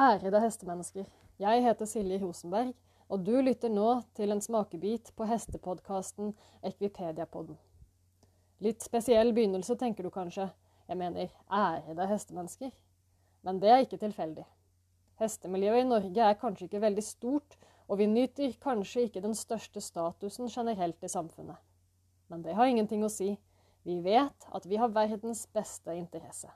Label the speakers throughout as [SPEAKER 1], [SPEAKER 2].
[SPEAKER 1] Ærede hestemennesker. Jeg heter Silje Rosenberg, og du lytter nå til en smakebit på hestepodkasten Ekvipediapodden. Litt spesiell begynnelse, tenker du kanskje. Jeg mener ærede hestemennesker. Men det er ikke tilfeldig. Hestemiljøet i Norge er kanskje ikke veldig stort, og vi nyter kanskje ikke den største statusen generelt i samfunnet. Men det har ingenting å si. Vi vet at vi har verdens beste interesse.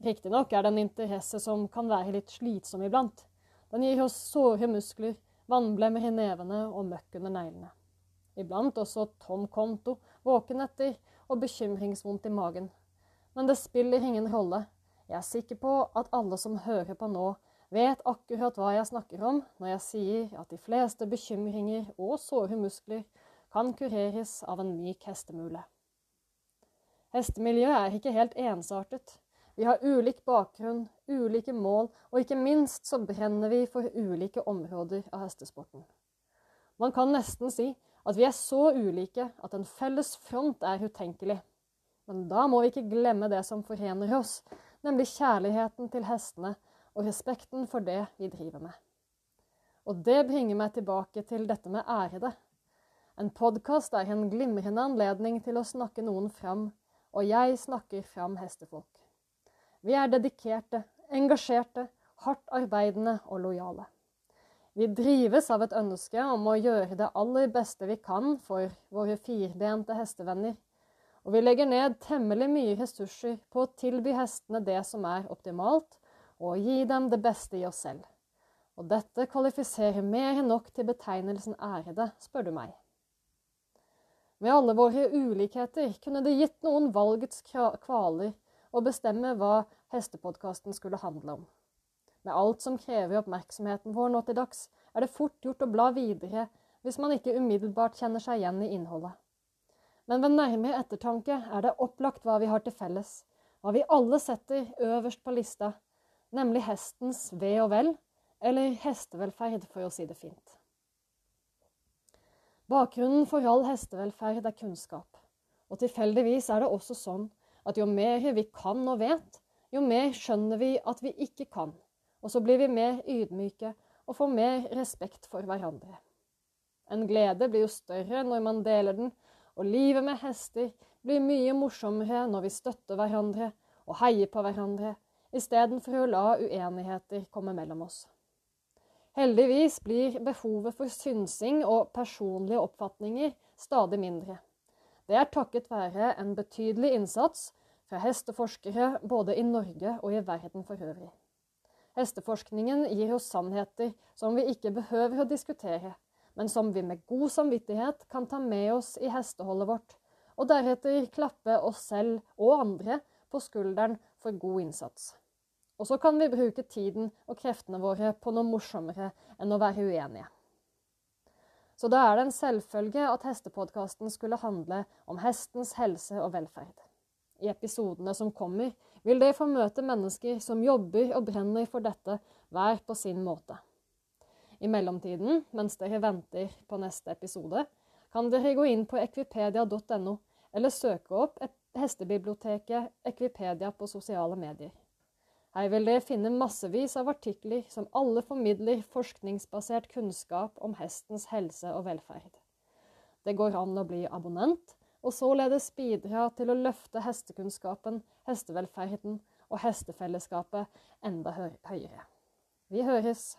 [SPEAKER 1] Riktignok er det en interesse som kan være litt slitsom iblant. Den gir oss såre muskler, vannblemmer i nevene og møkk under neglene. Iblant også tom konto, våkenetter og bekymringsvondt i magen. Men det spiller ingen rolle. Jeg er sikker på at alle som hører på nå, vet akkurat hva jeg snakker om når jeg sier at de fleste bekymringer og såre muskler kan kureres av en myk hestemule. Hestemiljøet er ikke helt ensartet. Vi har ulik bakgrunn, ulike mål, og ikke minst så brenner vi for ulike områder av hestesporten. Man kan nesten si at vi er så ulike at en felles front er utenkelig. Men da må vi ikke glemme det som forener oss, nemlig kjærligheten til hestene og respekten for det vi driver med. Og det bringer meg tilbake til dette med ærede. En podkast er en glimrende anledning til å snakke noen fram, og jeg snakker fram hestefolk. Vi er dedikerte, engasjerte, hardt arbeidende og lojale. Vi drives av et ønske om å gjøre det aller beste vi kan for våre firbente hestevenner, og vi legger ned temmelig mye ressurser på å tilby hestene det som er optimalt, og gi dem det beste i oss selv. Og dette kvalifiserer mer enn nok til betegnelsen ærede, spør du meg. Med alle våre ulikheter kunne det gitt noen valgets kvaler og bestemme hva hestepodkasten skulle handle om. Med alt som krever oppmerksomheten vår nå til dags, er det fort gjort å bla videre hvis man ikke umiddelbart kjenner seg igjen i innholdet. Men ved nærmere ettertanke er det opplagt hva vi har til felles, hva vi alle setter øverst på lista, nemlig hestens ve og vel, eller hestevelferd, for å si det fint. Bakgrunnen for all hestevelferd er kunnskap, og tilfeldigvis er det også sånn at jo mer vi kan og vet, jo mer skjønner vi at vi ikke kan. Og så blir vi mer ydmyke og får mer respekt for hverandre. En glede blir jo større når man deler den, og livet med hester blir mye morsommere når vi støtter hverandre og heier på hverandre, istedenfor å la uenigheter komme mellom oss. Heldigvis blir behovet for synsing og personlige oppfatninger stadig mindre. Det er takket være en betydelig innsats fra hesteforskere både i Norge og i verden for øvrig. Hesteforskningen gir oss sannheter som vi ikke behøver å diskutere, men som vi med god samvittighet kan ta med oss i hesteholdet vårt, og deretter klappe oss selv og andre på skulderen for god innsats. Og så kan vi bruke tiden og kreftene våre på noe morsommere enn å være uenige. Så da er det en selvfølge at hestepodkasten skulle handle om hestens helse og velferd. I episodene som kommer, vil dere få møte mennesker som jobber og brenner for dette, hver på sin måte. I mellomtiden, mens dere venter på neste episode, kan dere gå inn på ekvipedia.no, eller søke opp hestebiblioteket Ekvipedia på sosiale medier. Her vil dere finne massevis av artikler som alle formidler forskningsbasert kunnskap om hestens helse og velferd. Det går an å bli abonnent, og således bidra til å løfte hestekunnskapen, hestevelferden og hestefellesskapet enda høyere. Vi høres!